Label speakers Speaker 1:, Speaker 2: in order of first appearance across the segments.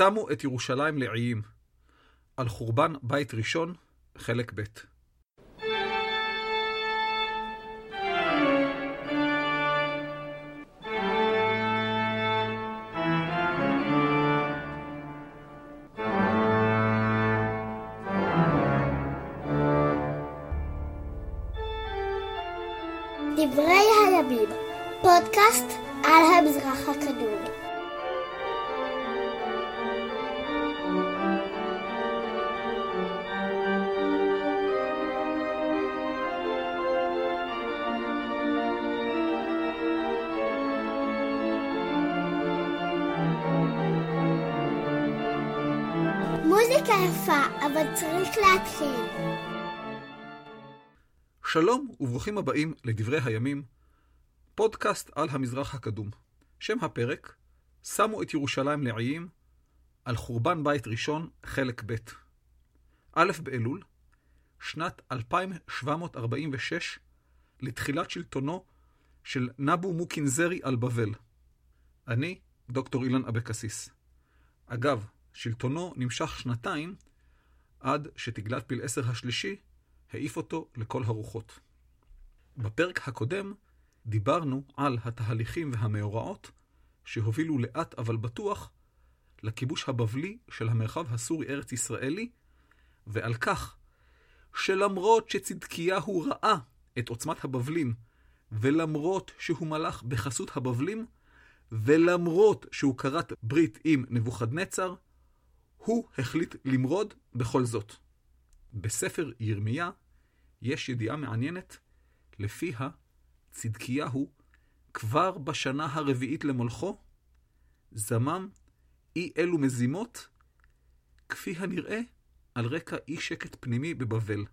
Speaker 1: שמו את ירושלים לעיים. על חורבן בית ראשון, חלק ב'. וברוכים הבאים לדברי הימים, פודקאסט על המזרח הקדום. שם הפרק, שמו את ירושלים לעיים, על חורבן בית ראשון, חלק ב'. א' באלול, שנת 2746, לתחילת שלטונו של נבו מוקינזרי על בבל. אני, דוקטור אילן אבקסיס. אגב, שלטונו נמשך שנתיים, עד שתגלת פלעשר השלישי העיף אותו לכל הרוחות. בפרק הקודם דיברנו על התהליכים והמאורעות שהובילו לאט אבל בטוח לכיבוש הבבלי של המרחב הסורי-ארץ ישראלי, ועל כך שלמרות שצדקיהו ראה את עוצמת הבבלים, ולמרות שהוא מלך בחסות הבבלים, ולמרות שהוא כרת ברית עם נבוכדנצר, הוא החליט למרוד בכל זאת. בספר ירמיה יש ידיעה מעניינת, לפיה צדקיהו כבר בשנה הרביעית למולכו, זמם אי אלו מזימות, כפי הנראה על רקע אי שקט פנימי בבבל.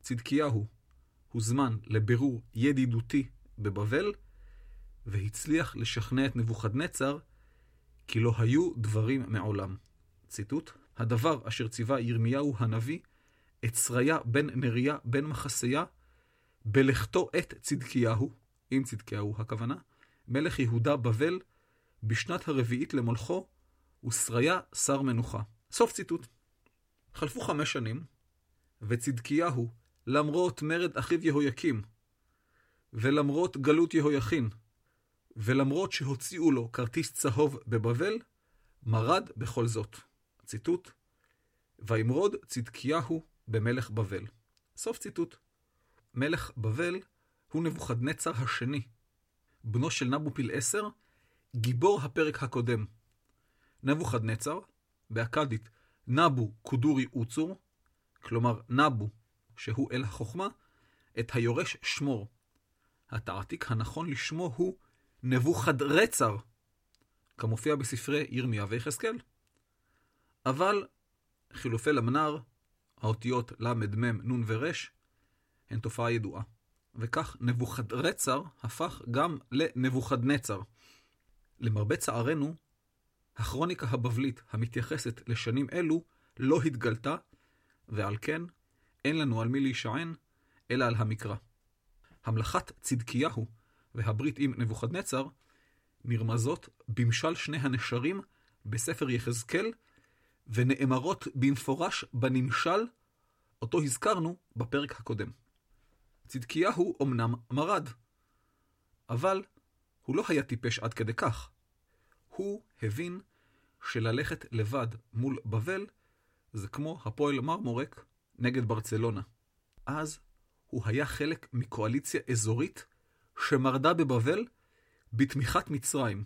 Speaker 1: צדקיהו הוזמן לבירור ידידותי בבבל, והצליח לשכנע את נבוכדנצר כי לא היו דברים מעולם. ציטוט: הדבר אשר ציווה ירמיהו הנביא את שריה בן נריה בן מחסיה בלכתו את צדקיהו, עם צדקיהו הכוונה, מלך יהודה בבל, בשנת הרביעית למולכו, ושריה שר מנוחה. סוף ציטוט. חלפו חמש שנים, וצדקיהו, למרות מרד אחיו יהויקים, ולמרות גלות יהויכין, ולמרות שהוציאו לו כרטיס צהוב בבבל, מרד בכל זאת. ציטוט: וימרוד צדקיהו במלך בבל. סוף ציטוט. מלך בבל הוא נבוכדנצר השני, בנו של נבו פלעשר, גיבור הפרק הקודם. נבוכדנצר, באכדית נבו קודורי אוצור, כלומר נבו, שהוא אל החוכמה, את היורש שמור. התעתיק הנכון לשמו הוא נבוכדרצר, כמופיע בספרי ירמיה ויחזקאל. אבל חילופי למנר, האותיות ל', מ', נ' ור', הן תופעה ידועה. וכך נבוכדרצר הפך גם לנבוכדנצר. למרבה צערנו, הכרוניקה הבבלית המתייחסת לשנים אלו לא התגלתה, ועל כן אין לנו על מי להישען, אלא על המקרא. המלכת צדקיהו והברית עם נבוכדנצר נרמזות במשל שני הנשרים בספר יחזקאל, ונאמרות במפורש בנמשל, אותו הזכרנו בפרק הקודם. צדקיהו אמנם מרד, אבל הוא לא היה טיפש עד כדי כך. הוא הבין שללכת לבד מול בבל זה כמו הפועל מרמורק נגד ברצלונה. אז הוא היה חלק מקואליציה אזורית שמרדה בבבל בתמיכת מצרים.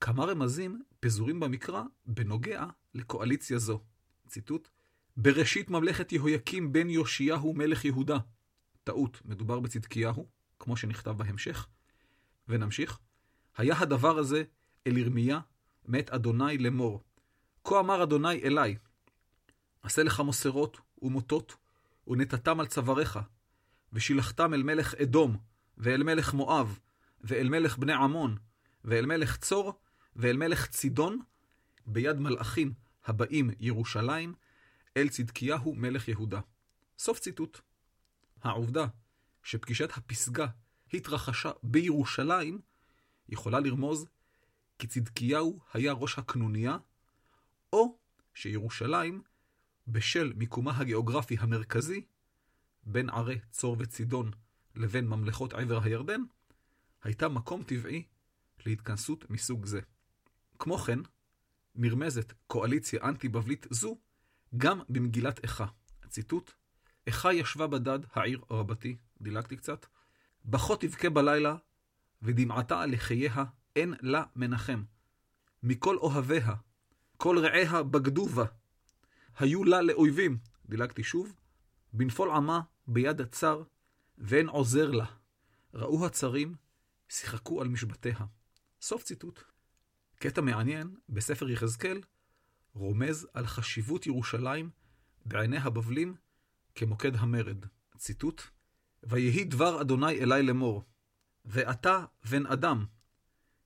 Speaker 1: כמה רמזים פזורים במקרא בנוגע לקואליציה זו. ציטוט: בראשית ממלכת יהויקים בן יאשיהו מלך יהודה. טעות, מדובר בצדקיהו, כמו שנכתב בהמשך. ונמשיך. היה הדבר הזה אל ירמיה, מת אדוני לאמור. כה אמר אדוני אלי, עשה לך מוסרות ומוטות, ונתתם על צוואריך, ושילחתם אל מלך אדום, ואל מלך מואב, ואל מלך בני עמון, ואל מלך צור, ואל מלך צידון, ביד מלאכים הבאים ירושלים, אל צדקיהו מלך יהודה. סוף ציטוט. העובדה שפגישת הפסגה התרחשה בירושלים, יכולה לרמוז כי צדקיהו היה ראש הקנוניה, שירושלים, בשל מיקומה הגיאוגרפי המרכזי, בין ערי צור וצידון לבין ממלכות עבר הירדן, הייתה מקום טבעי להתכנסות מסוג זה. כמו כן, נרמזת קואליציה אנטי-בבלית זו גם במגילת איכה. ציטוט: איכה ישבה בדד העיר רבתי, דילגתי קצת, בכה תבכה בלילה, ודמעתה על לחייה אין לה מנחם. מכל אוהביה, כל רעיה בגדו בה. היו לה לאויבים, דילגתי שוב, בנפול עמה ביד הצר, ואין עוזר לה. ראו הצרים, שיחקו על משבטיה. סוף ציטוט. קטע מעניין בספר יחזקאל רומז על חשיבות ירושלים בעיני הבבלים כמוקד המרד. ציטוט: ויהי דבר אדוני אלי לאמור, ואתה בן אדם,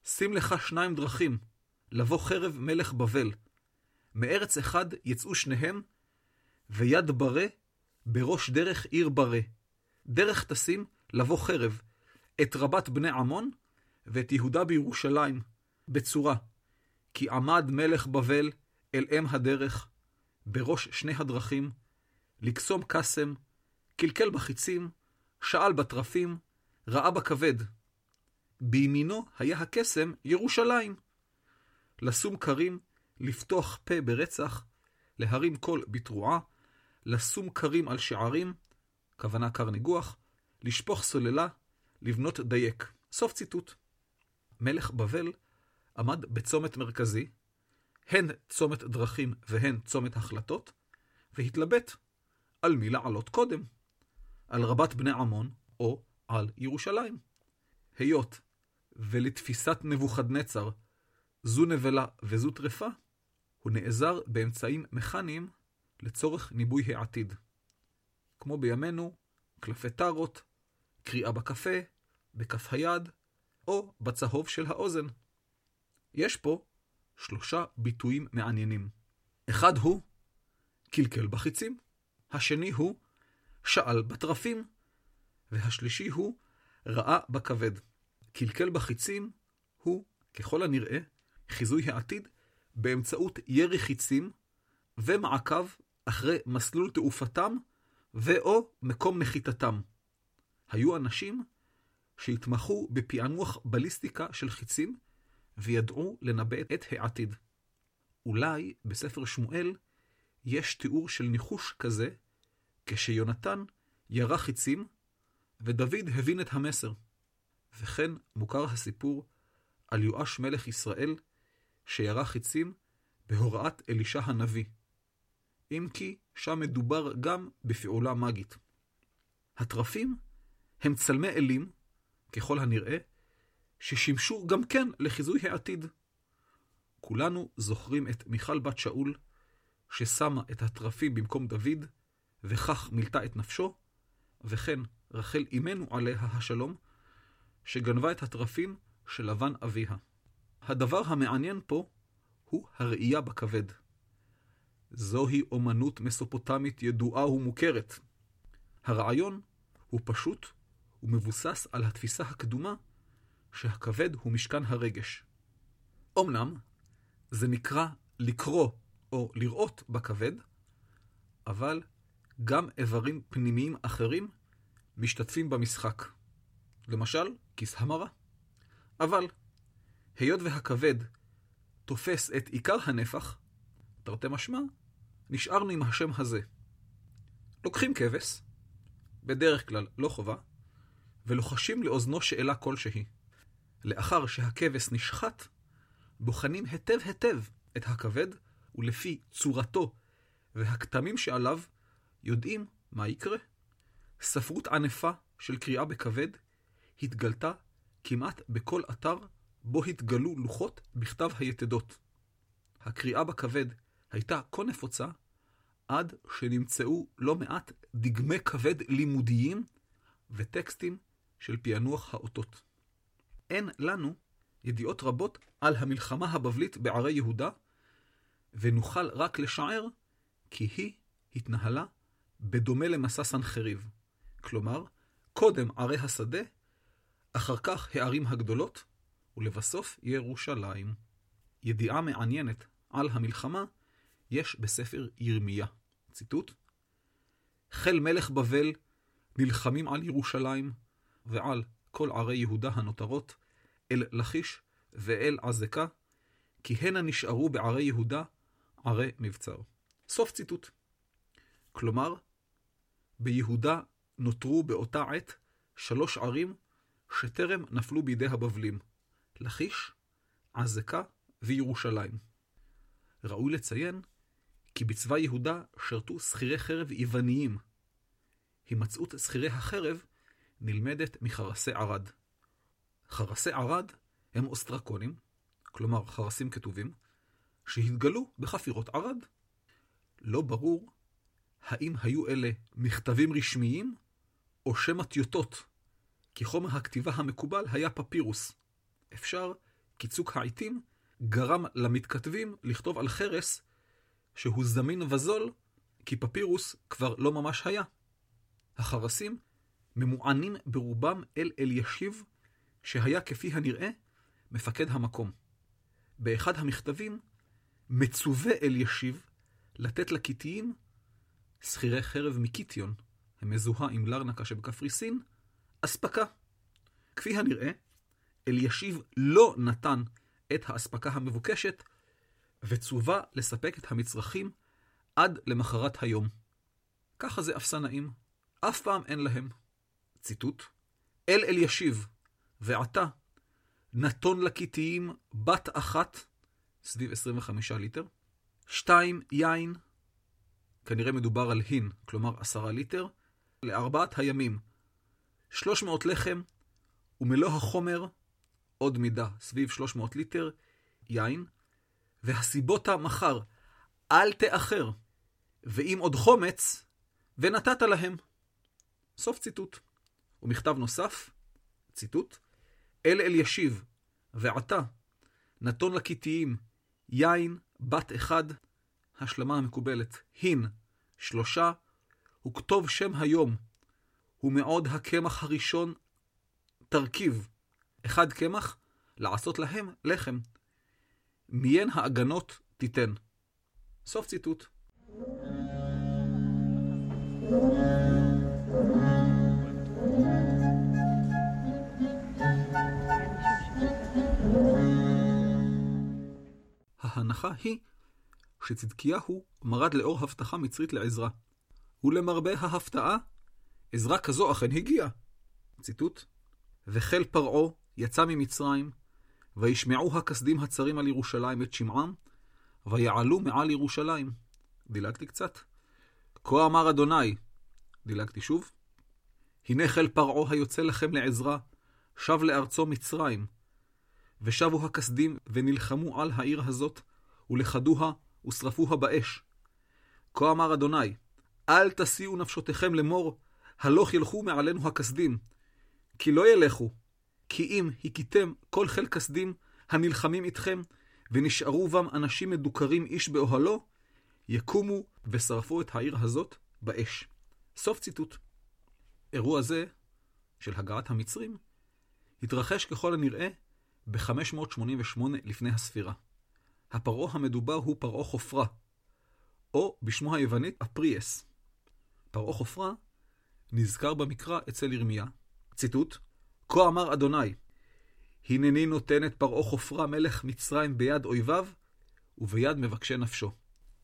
Speaker 1: שים לך שניים דרכים, לבוא חרב מלך בבל. מארץ אחד יצאו שניהם, ויד ברה בראש דרך עיר ברה. דרך תשים לבוא חרב, את רבת בני עמון, ואת יהודה בירושלים, בצורה, כי עמד מלך בבל אל אם הדרך, בראש שני הדרכים, לקסום קסם, קלקל בחיצים, שאל בתרפים, ראה בכבד. בימינו היה הקסם ירושלים. לשום כרים, לפתוח פה ברצח, להרים קול בתרועה, לשום כרים על שערים, כוונה קר ניגוח, לשפוך סוללה, לבנות דייק. סוף ציטוט. מלך בבל עמד בצומת מרכזי, הן צומת דרכים והן צומת החלטות, והתלבט על מי לעלות קודם, על רבת בני עמון או על ירושלים. היות ולתפיסת נבוכדנצר זו נבלה וזו טרפה, הוא נעזר באמצעים מכניים לצורך ניבוי העתיד. כמו בימינו, קלפי טארות, קריאה בקפה, בכף היד, או בצהוב של האוזן. יש פה שלושה ביטויים מעניינים. אחד הוא קלקל בחיצים, השני הוא שאל בתרפים, והשלישי הוא ראה בכבד. קלקל בחיצים הוא, ככל הנראה, חיזוי העתיד באמצעות ירי חיצים ומעקב אחרי מסלול תעופתם ו/או מקום נחיתתם. היו אנשים שהתמחו בפענוח בליסטיקה של חיצים וידעו לנבא את העתיד. אולי בספר שמואל יש תיאור של ניחוש כזה כשיונתן ירה חיצים ודוד הבין את המסר. וכן מוכר הסיפור על יואש מלך ישראל שירה חיצים בהוראת אלישע הנביא. אם כי שם מדובר גם בפעולה מגית. התרפים הם צלמי אלים, ככל הנראה, ששימשו גם כן לחיזוי העתיד. כולנו זוכרים את מיכל בת שאול, ששמה את התרפים במקום דוד, וכך מילתה את נפשו, וכן רחל אמנו עליה השלום, שגנבה את התרפים של לבן אביה. הדבר המעניין פה הוא הראייה בכבד. זוהי אומנות מסופוטמית ידועה ומוכרת. הרעיון הוא פשוט ומבוסס על התפיסה הקדומה שהכבד הוא משכן הרגש. אמנם, זה נקרא לקרוא או לראות בכבד, אבל גם איברים פנימיים אחרים משתתפים במשחק. למשל, כיס המרה. אבל, היות והכבד תופס את עיקר הנפח, תרתי משמע, נשארנו עם השם הזה. לוקחים כבש, בדרך כלל לא חובה, ולוחשים לאוזנו שאלה כלשהי. לאחר שהכבש נשחט, בוחנים היטב היטב את הכבד, ולפי צורתו והכתמים שעליו, יודעים מה יקרה. ספרות ענפה של קריאה בכבד התגלתה כמעט בכל אתר בו התגלו לוחות בכתב היתדות. הקריאה בכבד הייתה כה נפוצה, עד שנמצאו לא מעט דגמי כבד לימודיים וטקסטים של פענוח האותות. אין לנו ידיעות רבות על המלחמה הבבלית בערי יהודה, ונוכל רק לשער כי היא התנהלה בדומה למסע סנחריב. כלומר, קודם ערי השדה, אחר כך הערים הגדולות, ולבסוף ירושלים. ידיעה מעניינת על המלחמה יש בספר ירמיה. ציטוט: חיל מלך בבל נלחמים על ירושלים ועל כל ערי יהודה הנותרות, אל לכיש ואל עזקה, כי הנה נשארו בערי יהודה ערי מבצר. סוף ציטוט. כלומר, ביהודה נותרו באותה עת שלוש ערים שטרם נפלו בידי הבבלים, לכיש, עזקה וירושלים. ראוי לציין כי בצבא יהודה שרתו שכירי חרב יווניים. הימצאות שכירי החרב נלמדת מחרסי ערד. חרסי ערד הם אוסטרקונים, כלומר חרסים כתובים, שהתגלו בחפירות ערד. לא ברור האם היו אלה מכתבים רשמיים או שמא טיוטות, כי חומר הכתיבה המקובל היה פפירוס. אפשר כי צוק העיתים גרם למתכתבים לכתוב על חרס שהוא זמין וזול, כי פפירוס כבר לא ממש היה. החרסים ממוענים ברובם אל אלישיב, שהיה כפי הנראה מפקד המקום. באחד המכתבים מצווה אלישיב לתת לקיטיים שכירי חרב מקיטיון, המזוהה עם לרנקה שבקפריסין, אספקה. כפי הנראה, אלישיב לא נתן את האספקה המבוקשת, וצווה לספק את המצרכים עד למחרת היום. ככה זה אפסנאים, אף פעם אין להם. ציטוט: אל אלישיב, ועתה, נתון לקיטיים בת אחת, סביב 25 ליטר, שתיים יין, כנראה מדובר על הין, כלומר עשרה ליטר, לארבעת הימים, 300 לחם, ומלוא החומר, עוד מידה, סביב 300 ליטר, יין, והסיבותה מחר, אל תאחר, ואם עוד חומץ, ונתת להם. סוף ציטוט. ומכתב נוסף, ציטוט, אל אל ישיב, ועתה, נתון לקיטיים, יין, בת אחד, השלמה המקובלת, הין, שלושה, וכתוב שם היום, ומעוד הקמח הראשון תרכיב, אחד קמח, לעשות להם לחם. מיין האגנות תיתן. סוף ציטוט. ההנחה היא שצדקיהו מרד לאור הבטחה מצרית לעזרה. ולמרבה ההפתעה, עזרה כזו אכן הגיעה. ציטוט: וחיל פרעה יצא ממצרים, וישמעו הכסדים הצרים על ירושלים את שמעם, ויעלו מעל ירושלים. דילגתי קצת. כה אמר אדוני, דילגתי שוב. הנה חיל פרעה היוצא לכם לעזרה, שב לארצו מצרים. ושבו הכסדים ונלחמו על העיר הזאת, ולכדוה ושרפוה באש. כה אמר אדוני, אל תשיאו נפשותיכם לאמור, הלוך ילכו מעלינו הכסדים. כי לא ילכו, כי אם הכיתם כל חיל כסדים הנלחמים איתכם, ונשארו בם אנשים מדוכרים איש באוהלו, יקומו ושרפו את העיר הזאת באש. סוף ציטוט. אירוע זה, של הגעת המצרים, התרחש ככל הנראה ב-588 לפני הספירה. הפרעה המדובר הוא פרעה חופרה, או בשמו היוונית אפריאס. פרעה חופרה נזכר במקרא אצל ירמיה, ציטוט: כה אמר אדוני, הנני נותן את פרעה חופרה מלך מצרים ביד אויביו, וביד מבקשי נפשו.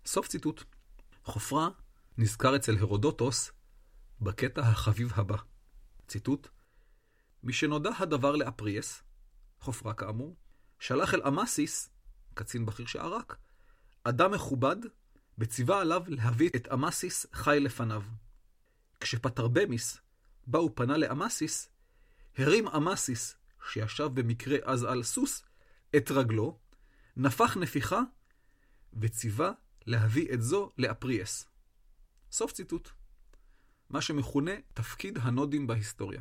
Speaker 1: סוף ציטוט. חופרה נזכר אצל הרודוטוס בקטע החביב הבא. ציטוט: משנודע הדבר לאפריאס, חופרה כאמור, שלח אל אמסיס, קצין בכיר שערק, אדם מכובד, וציווה עליו להביא את אמסיס חי לפניו. כשפטרבמיס בא ופנה לאמסיס, הרים אמסיס, שישב במקרה אז על סוס, את רגלו, נפח נפיחה, וציווה להביא את זו לאפריאס. סוף ציטוט. מה שמכונה תפקיד הנודים בהיסטוריה.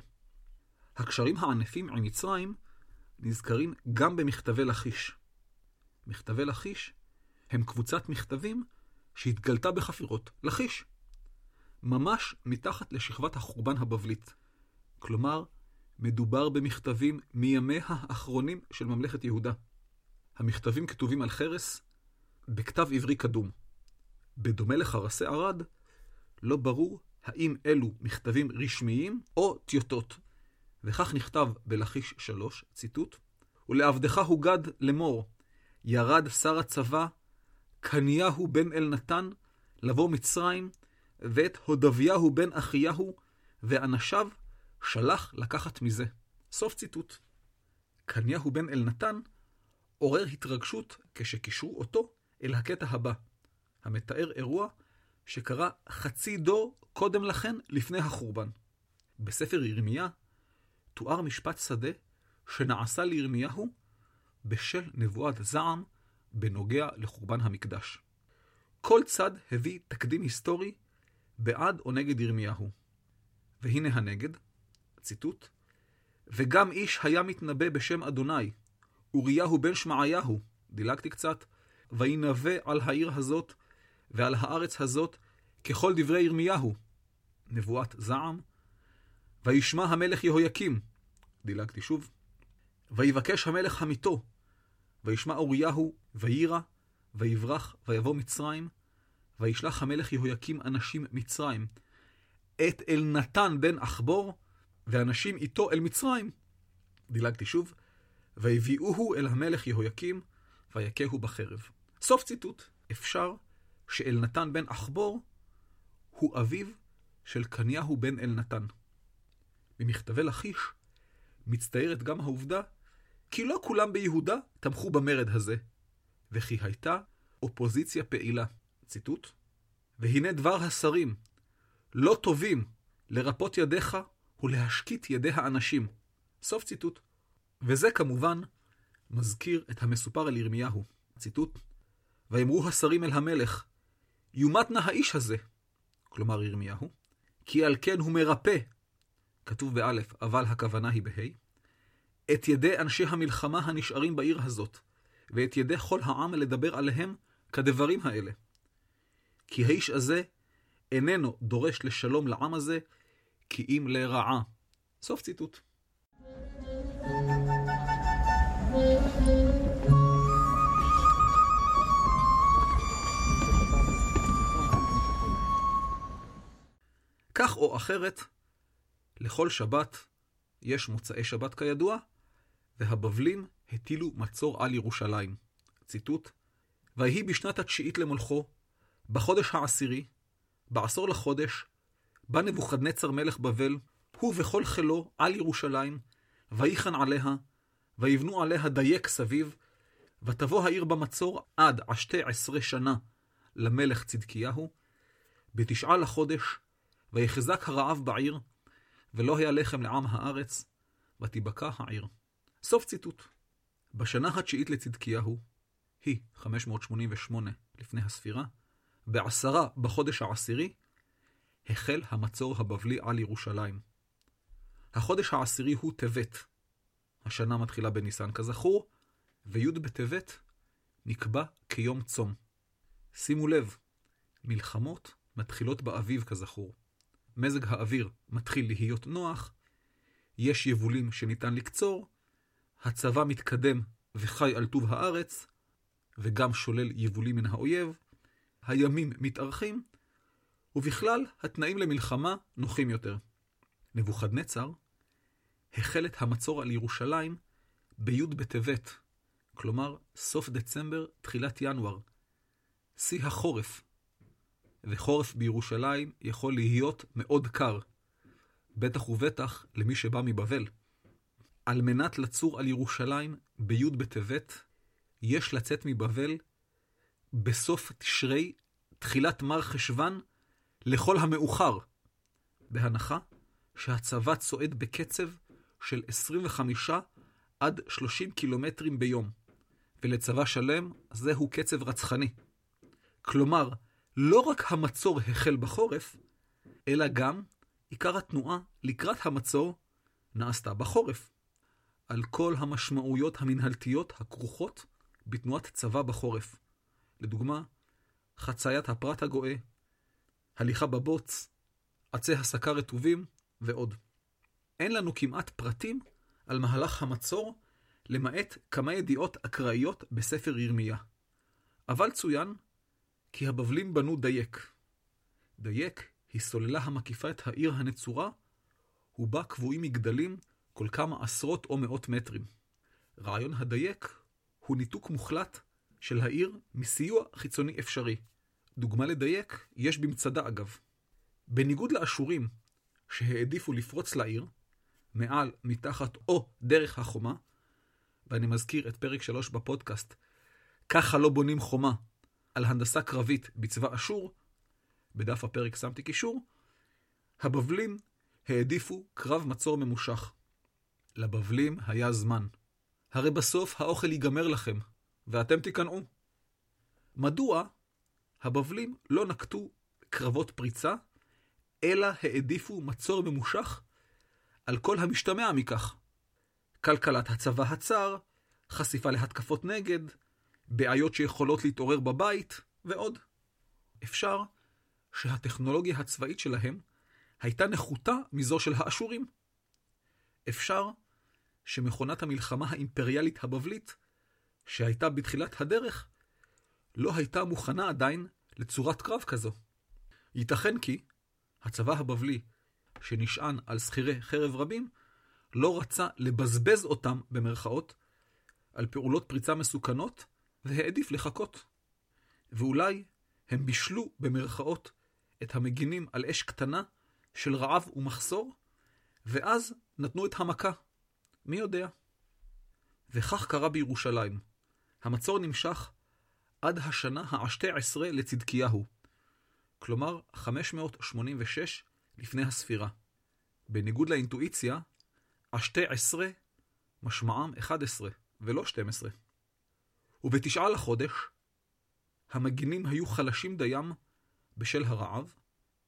Speaker 1: הקשרים הענפים עם מצרים נזכרים גם במכתבי לכיש. מכתבי לכיש הם קבוצת מכתבים שהתגלתה בחפירות לכיש. ממש מתחת לשכבת החורבן הבבלית. כלומר, מדובר במכתבים מימיה האחרונים של ממלכת יהודה. המכתבים כתובים על חרס בכתב עברי קדום. בדומה לחרסי ערד, לא ברור האם אלו מכתבים רשמיים או טיוטות. וכך נכתב בלכיש 3, ציטוט, ולעבדך הוגד לאמור, ירד שר הצבא, קניהו בן אלנתן, לבוא מצרים, ואת הודביהו בן אחיהו, ואנשיו שלח לקחת מזה. סוף ציטוט. קניהו בן אלנתן עורר התרגשות כשקישרו אותו אל הקטע הבא, המתאר אירוע שקרה חצי דור קודם לכן לפני החורבן. בספר ירמיה תואר משפט שדה שנעשה לירמיהו בשל נבואת זעם בנוגע לחורבן המקדש. כל צד הביא תקדים היסטורי בעד או נגד ירמיהו. והנה הנגד, ציטוט, וגם איש היה מתנבא בשם אדוני, אוריהו בן שמעיהו, דילגתי קצת, וינבא על העיר הזאת ועל הארץ הזאת ככל דברי ירמיהו, נבואת זעם, וישמע המלך יהויקים, דילגתי שוב, ויבקש המלך המיתו, וישמע אוריהו, ויירא, ויברח, ויבוא מצרים, וישלח המלך יהויקים אנשים מצרים, את אלנתן בן אחבור, ואנשים איתו אל מצרים. דילגתי שוב, והביאוהו אל המלך יהויקים, ויכהו בחרב. סוף ציטוט. אפשר שאלנתן בן אחבור הוא אביו של קניהו בן אלנתן. במכתבי לכיש מצטיירת גם העובדה כי לא כולם ביהודה תמכו במרד הזה, וכי הייתה אופוזיציה פעילה. ציטוט: והנה דבר השרים, לא טובים לרפות ידיך ולהשקיט ידי האנשים. סוף ציטוט. וזה כמובן מזכיר את המסופר על ירמיהו. ציטוט: ויאמרו השרים אל המלך, יומת נא האיש הזה, כלומר ירמיהו, כי על כן הוא מרפא, כתוב באלף, אבל הכוונה היא בה', את ידי אנשי המלחמה הנשארים בעיר הזאת, ואת ידי כל העם לדבר עליהם כדברים האלה. כי האיש הזה איננו דורש לשלום לעם הזה, כי אם לרעה. סוף ציטוט. כך או אחרת, לכל שבת יש מוצאי שבת כידוע, והבבלים הטילו מצור על ירושלים. ציטוט: ויהי בשנת התשיעית למולכו, בחודש העשירי, בעשור לחודש, בא נבוכדנצר מלך בבל, הוא וכל חילו, על ירושלים, ויחן עליה, ויבנו עליה דייק סביב, ותבוא העיר במצור עד עשתי עשרה שנה למלך צדקיהו, בתשעה לחודש, ויחזק הרעב בעיר, ולא היה לחם לעם הארץ, ותיבקע העיר. סוף ציטוט. בשנה התשיעית לצדקיהו, היא 588 לפני הספירה, בעשרה בחודש העשירי, החל המצור הבבלי על ירושלים. החודש העשירי הוא טבת. השנה מתחילה בניסן כזכור, וי' בטבת נקבע כיום צום. שימו לב, מלחמות מתחילות באביב כזכור. מזג האוויר מתחיל להיות נוח, יש יבולים שניתן לקצור, הצבא מתקדם וחי על טוב הארץ, וגם שולל יבולים מן האויב, הימים מתארכים, ובכלל התנאים למלחמה נוחים יותר. נבוכדנצר החל את המצור על ירושלים בי' בטבת, כלומר סוף דצמבר, תחילת ינואר, שיא החורף. וחורף בירושלים יכול להיות מאוד קר, בטח ובטח למי שבא מבבל. על מנת לצור על ירושלים בי' בטבת, יש לצאת מבבל בסוף תשרי, תחילת מר חשוון, לכל המאוחר, בהנחה שהצבא צועד בקצב של 25 עד 30 קילומטרים ביום, ולצבא שלם זהו קצב רצחני. כלומר, לא רק המצור החל בחורף, אלא גם עיקר התנועה לקראת המצור נעשתה בחורף. על כל המשמעויות המנהלתיות הכרוכות בתנועת צבא בחורף. לדוגמה, חציית הפרט הגואה, הליכה בבוץ, עצי הסקה רטובים ועוד. אין לנו כמעט פרטים על מהלך המצור, למעט כמה ידיעות אקראיות בספר ירמיה. אבל צוין כי הבבלים בנו דייק. דייק היא סוללה המקיפה את העיר הנצורה, ובה קבועים מגדלים כל כמה עשרות או מאות מטרים. רעיון הדייק הוא ניתוק מוחלט של העיר מסיוע חיצוני אפשרי. דוגמה לדייק יש במצדה אגב. בניגוד לאשורים, שהעדיפו לפרוץ לעיר, מעל, מתחת או דרך החומה, ואני מזכיר את פרק 3 בפודקאסט, ככה לא בונים חומה, על הנדסה קרבית בצבא אשור, בדף הפרק שמתי קישור, הבבלים העדיפו קרב מצור ממושך. לבבלים היה זמן. הרי בסוף האוכל ייגמר לכם, ואתם תיכנעו. מדוע הבבלים לא נקטו קרבות פריצה, אלא העדיפו מצור ממושך על כל המשתמע מכך. כלכלת הצבא הצר, חשיפה להתקפות נגד, בעיות שיכולות להתעורר בבית, ועוד. אפשר שהטכנולוגיה הצבאית שלהם הייתה נחותה מזו של האשורים. אפשר שמכונת המלחמה האימפריאלית הבבלית, שהייתה בתחילת הדרך, לא הייתה מוכנה עדיין לצורת קרב כזו. ייתכן כי הצבא הבבלי, שנשען על שכירי חרב רבים, לא רצה לבזבז אותם, במרכאות, על פעולות פריצה מסוכנות, והעדיף לחכות. ואולי הם בישלו, במרכאות, את המגינים על אש קטנה של רעב ומחסור, ואז נתנו את המכה. מי יודע? וכך קרה בירושלים. המצור נמשך עד השנה העשתי עשרה לצדקיהו, כלומר 586 לפני הספירה. בניגוד לאינטואיציה, השתי עשרה משמעם 11 ולא 12. ובתשעה לחודש, המגינים היו חלשים דיים בשל הרעב,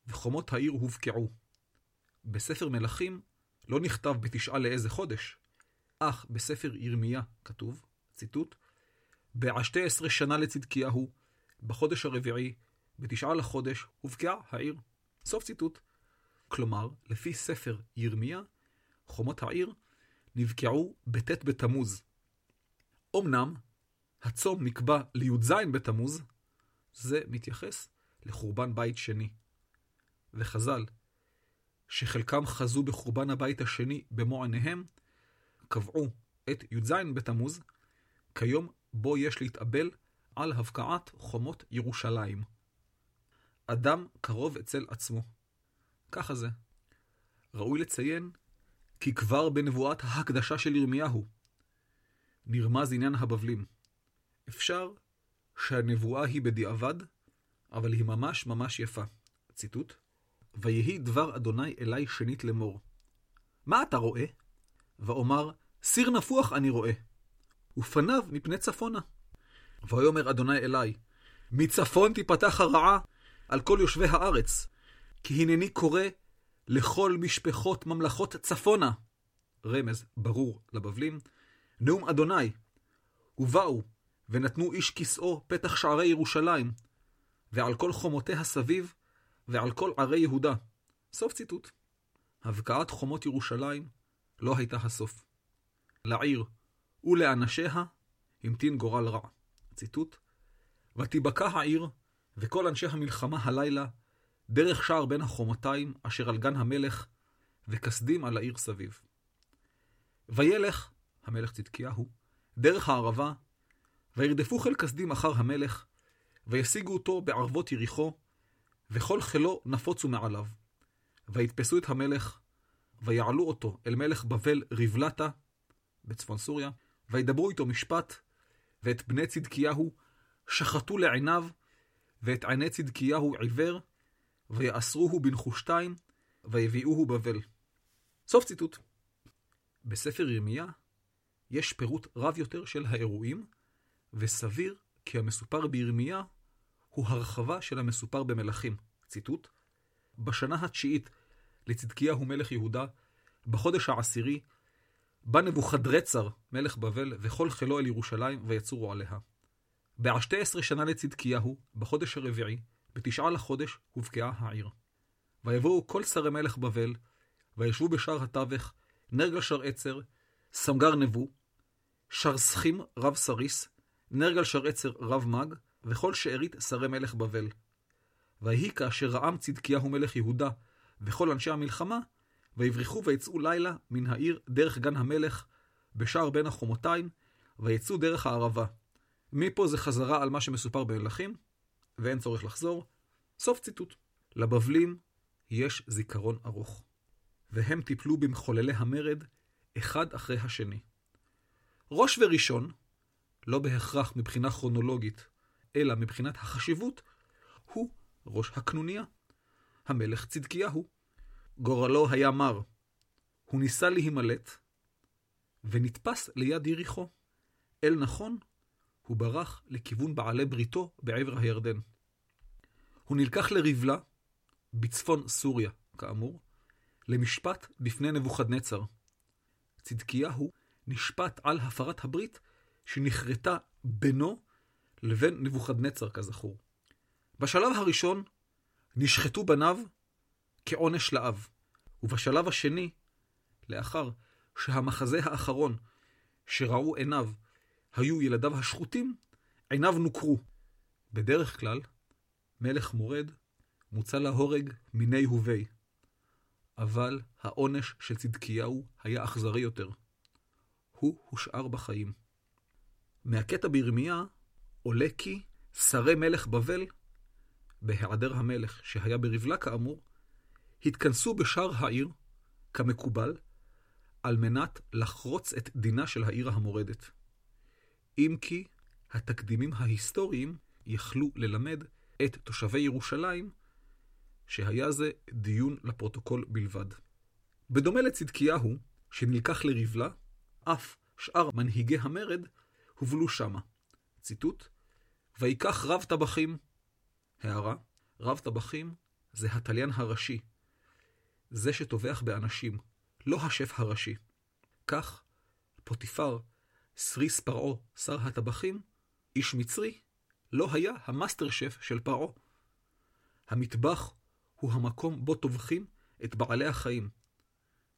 Speaker 1: וחומות העיר הובקעו. בספר מלכים לא נכתב בתשעה לאיזה חודש, אך בספר ירמיה כתוב, ציטוט, בעשתי עשרה שנה לצדקיהו, בחודש הרביעי, בתשעה לחודש, הובקעה העיר. סוף ציטוט. כלומר, לפי ספר ירמיה, חומות העיר נבקעו בט' בתמוז. אמנם, הצום נקבע לי"ז בתמוז, זה מתייחס לחורבן בית שני. וחז"ל, שחלקם חזו בחורבן הבית השני במו עיניהם, קבעו את י"ז בתמוז כיום בו יש להתאבל על הבקעת חומות ירושלים. אדם קרוב אצל עצמו. ככה זה. ראוי לציין כי כבר בנבואת ההקדשה של ירמיהו נרמז עניין הבבלים. אפשר שהנבואה היא בדיעבד, אבל היא ממש ממש יפה. ציטוט: ויהי דבר אדוני אלי שנית לאמור. מה אתה רואה? ואומר, סיר נפוח אני רואה, ופניו מפני צפונה. ויאמר אדוני אלי, מצפון תיפתח הרעה על כל יושבי הארץ, כי הנני קורא לכל משפחות ממלכות צפונה. רמז ברור לבבלים, נאום אדוני, ובאו ונתנו איש כסאו פתח שערי ירושלים, ועל כל חומותיה סביב, ועל כל ערי יהודה. סוף ציטוט. הבקעת חומות ירושלים לא הייתה הסוף. לעיר ולאנשיה המתין גורל רע. ציטוט: ותיבקע העיר וכל אנשי המלחמה הלילה דרך שער בין החומותיים אשר על גן המלך, וכסדים על העיר סביב. וילך, המלך צדקיהו, דרך הערבה, וירדפו חיל כסדים אחר המלך, וישיגו אותו בערבות יריחו, וכל חילו נפוצו מעליו. ויתפסו את המלך, ויעלו אותו אל מלך בבל ריבלתה, בצפון סוריה, וידברו איתו משפט, ואת בני צדקיהו שחטו לעיניו, ואת עיני צדקיהו עיוור, ויאסרוהו בנחושתיים, ויביאוהו בבל. סוף ציטוט. בספר ירמיה יש פירוט רב יותר של האירועים, וסביר כי המסופר בירמיה הוא הרחבה של המסופר במלכים. ציטוט: בשנה התשיעית לצדקיהו מלך יהודה, בחודש העשירי, בא נבוכדרצר, מלך בבל, וכל חילו אל ירושלים, ויצורו עליה. בעשתי עשרה שנה לצדקיהו, בחודש הרביעי, בתשעה לחודש, הובקעה העיר. ויבואו כל שרי מלך בבל, וישבו בשער התווך, נרגל שר עצר, סמגר נבו, שר סכים רב סריס, נרגל שר עצר רב מג, וכל שארית שרי מלך בבל. ויהי כאשר רעם צדקיהו מלך יהודה וכל אנשי המלחמה, ויברחו ויצאו לילה מן העיר דרך גן המלך, בשער בין החומותיים, ויצאו דרך הערבה. מפה זה חזרה על מה שמסופר במלכים, ואין צורך לחזור. סוף ציטוט. לבבלים יש זיכרון ארוך, והם טיפלו במחוללי המרד אחד אחרי השני. ראש וראשון, לא בהכרח מבחינה כרונולוגית, אלא מבחינת החשיבות, הוא ראש הקנוניה, המלך צדקיהו. גורלו היה מר. הוא ניסה להימלט, ונתפס ליד יריחו. אל נכון, הוא ברח לכיוון בעלי בריתו בעבר הירדן. הוא נלקח לריבלה, בצפון סוריה, כאמור, למשפט בפני נבוכדנצר. צדקיהו נשפט על הפרת הברית שנכרתה בינו לבין נבוכדנצר, כזכור. בשלב הראשון נשחטו בניו כעונש לאב, ובשלב השני, לאחר שהמחזה האחרון שראו עיניו היו ילדיו השחוטים, עיניו נוקרו. בדרך כלל, מלך מורד מוצא להורג מיני הווי. אבל העונש של צדקיהו היה אכזרי יותר. הוא הושאר בחיים. מהקטע בירמיה עולה כי שרי מלך בבל, בהיעדר המלך שהיה בריבלה כאמור, התכנסו בשער העיר, כמקובל, על מנת לחרוץ את דינה של העיר המורדת. אם כי התקדימים ההיסטוריים יכלו ללמד את תושבי ירושלים שהיה זה דיון לפרוטוקול בלבד. בדומה לצדקיהו, שנלקח לריבלה, אף שאר מנהיגי המרד הובלו שמה. ציטוט: ויקח רב טבחים. הערה, רב טבחים זה התליין הראשי, זה שטובח באנשים, לא השף הראשי. כך, פוטיפר, סריס פרעה, שר הטבחים, איש מצרי, לא היה ה master chef של פרעה. המטבח הוא המקום בו טובחים את בעלי החיים,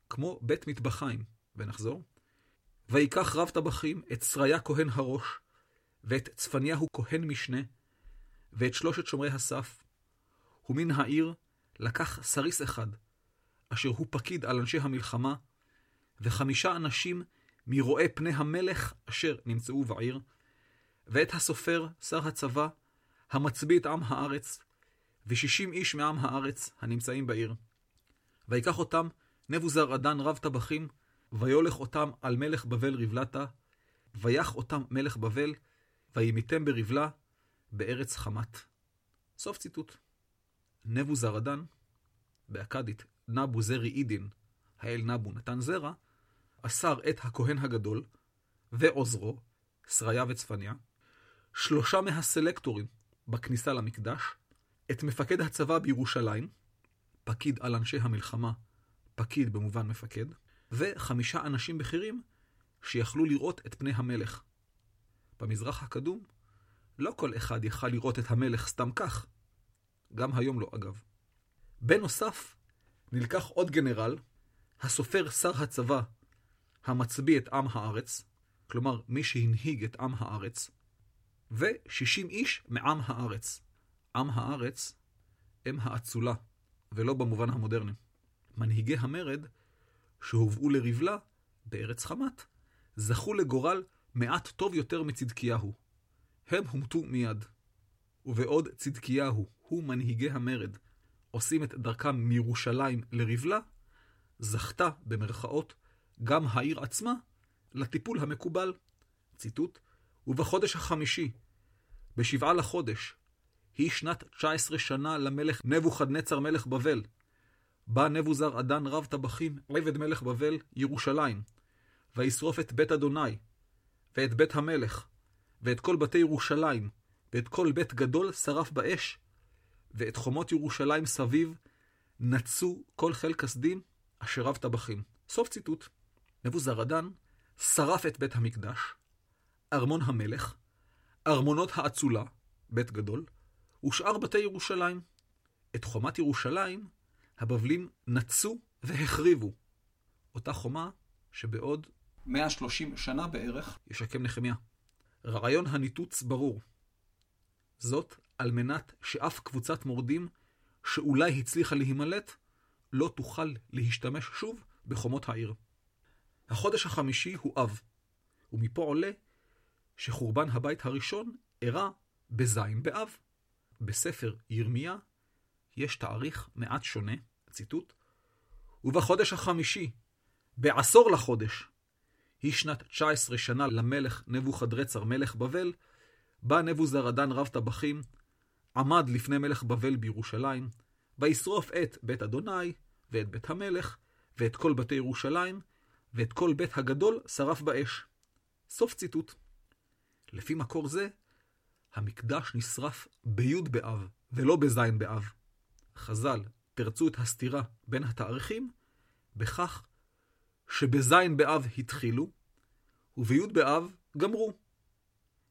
Speaker 1: כמו בית מטבחיים. ונחזור. ויקח רב טבחים את שריה כהן הראש, ואת צפניהו כהן משנה, ואת שלושת שומרי הסף, ומן העיר לקח סריס אחד, אשר הוא פקיד על אנשי המלחמה, וחמישה אנשים מרואי פני המלך אשר נמצאו בעיר, ואת הסופר, שר הצבא, המצביא את עם הארץ, ושישים איש מעם הארץ הנמצאים בעיר. ויקח אותם נבוזרדן רב טבחים, ויולך אותם על מלך בבל רבלתה, ויח אותם מלך בבל, וימיתם ברבלה, בארץ חמת. סוף ציטוט. נבוזרדן, באכדית נבו זרי אידין, האל נבו נתן זרע, אסר את הכהן הגדול ועוזרו, שריה וצפניה, שלושה מהסלקטורים בכניסה למקדש, את מפקד הצבא בירושלים, פקיד על אנשי המלחמה, פקיד במובן מפקד, וחמישה אנשים בכירים שיכלו לראות את פני המלך. במזרח הקדום, לא כל אחד יכל לראות את המלך סתם כך. גם היום לא, אגב. בנוסף, נלקח עוד גנרל, הסופר שר הצבא, המצביא את עם הארץ, כלומר מי שהנהיג את עם הארץ, ו-60 איש מעם הארץ. עם הארץ הם האצולה, ולא במובן המודרני. מנהיגי המרד, שהובאו לריבלה בארץ חמת, זכו לגורל מעט טוב יותר מצדקיהו. הם הומתו מיד. ובעוד צדקיהו הוא מנהיגי המרד, עושים את דרכם מירושלים לריבלה, זכתה, במרכאות, גם העיר עצמה, לטיפול המקובל. ציטוט: ובחודש החמישי, בשבעה לחודש, היא שנת 19 שנה למלך נבוכדנצר מלך בבל. בא נבוזר עדן רב טבחים, עבד מלך בבל, ירושלים, וישרוף את בית אדוני, ואת בית המלך, ואת כל בתי ירושלים, ואת כל בית גדול שרף באש, ואת חומות ירושלים סביב, נצו כל חיל כסדים, אשר רב טבחים. סוף ציטוט. נבוזרדן שרף את בית המקדש, ארמון המלך, ארמונות האצולה, בית גדול, ושאר בתי ירושלים. את חומת ירושלים הבבלים נצו והחריבו. אותה חומה שבעוד 130 שנה בערך ישקם נחמיה. רעיון הניתוץ ברור. זאת על מנת שאף קבוצת מורדים שאולי הצליחה להימלט, לא תוכל להשתמש שוב בחומות העיר. החודש החמישי הוא אב, ומפה עולה שחורבן הבית הראשון אירע בזין באב. בספר ירמיה יש תאריך מעט שונה, ציטוט, ובחודש החמישי, בעשור לחודש, היא שנת 19 שנה למלך נבוכדרצר מלך בבל, בא נבוזרדן רב טבחים, עמד לפני מלך בבל בירושלים, וישרוף את בית אדוני, ואת בית המלך, ואת כל בתי ירושלים, ואת כל בית הגדול שרף באש. סוף ציטוט. לפי מקור זה, המקדש נשרף בי' באב, ולא בז' באב. חז"ל תרצו את הסתירה בין התאריכים בכך שבז' באב התחילו, ובי' באב גמרו.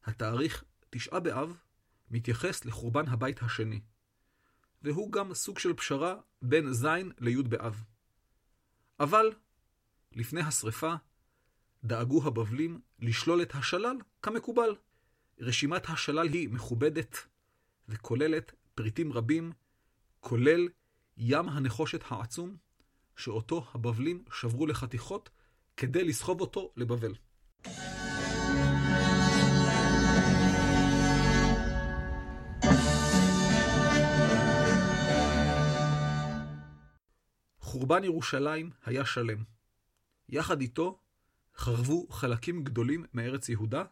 Speaker 1: התאריך תשעה באב מתייחס לחורבן הבית השני, והוא גם סוג של פשרה בין ז' לי' באב. אבל לפני השרפה דאגו הבבלים לשלול את השלל כמקובל. רשימת השלל היא מכובדת וכוללת פריטים רבים, כולל ים הנחושת העצום, שאותו הבבלים שברו לחתיכות כדי לסחוב אותו לבבל. חורבן ירושלים היה שלם. יחד איתו חרבו חלקים גדולים מארץ יהודה,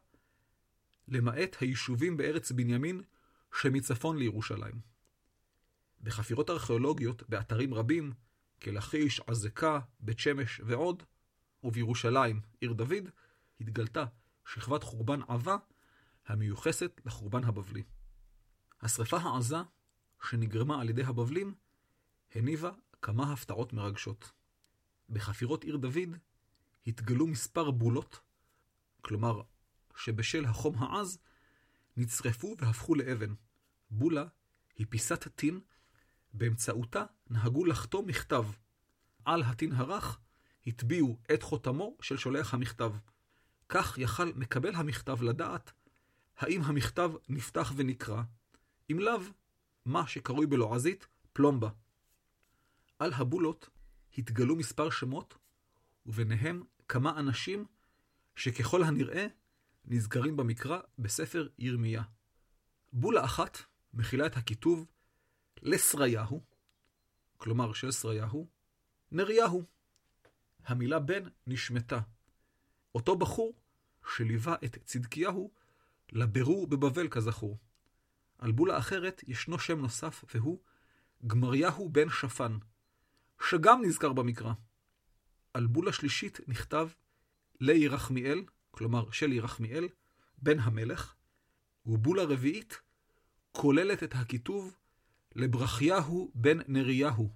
Speaker 1: למעט היישובים בארץ בנימין שמצפון לירושלים. בחפירות ארכיאולוגיות באתרים רבים, כלכיש, עזקה, בית שמש ועוד, ובירושלים, עיר דוד, התגלתה שכבת חורבן עבה המיוחסת לחורבן הבבלי. השרפה העזה, שנגרמה על ידי הבבלים, הניבה כמה הפתעות מרגשות. בחפירות עיר דוד התגלו מספר בולות, כלומר שבשל החום העז נצרפו והפכו לאבן. בולה היא פיסת טין, באמצעותה נהגו לחתום מכתב. על הטין הרך הטביעו את חותמו של שולח המכתב. כך יכל מקבל המכתב לדעת האם המכתב נפתח ונקרא, אם לאו, מה שקרוי בלועזית פלומבה. על הבולות התגלו מספר שמות, וביניהם כמה אנשים שככל הנראה נזכרים במקרא בספר ירמיה. בולה אחת מכילה את הכיתוב לסריהו, כלומר של סריהו, נריהו. המילה בן נשמטה. אותו בחור שליווה את צדקיהו לבירור בבבל כזכור. על בולה אחרת ישנו שם נוסף והוא גמריהו בן שפן, שגם נזכר במקרא. על בולה שלישית נכתב לירחמיאל, כלומר של ירחמיאל, בן המלך, ובולה רביעית כוללת את הכיתוב לברכיהו בן נריהו,